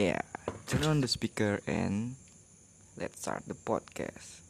Yeah, turn on the speaker and let's start the podcast.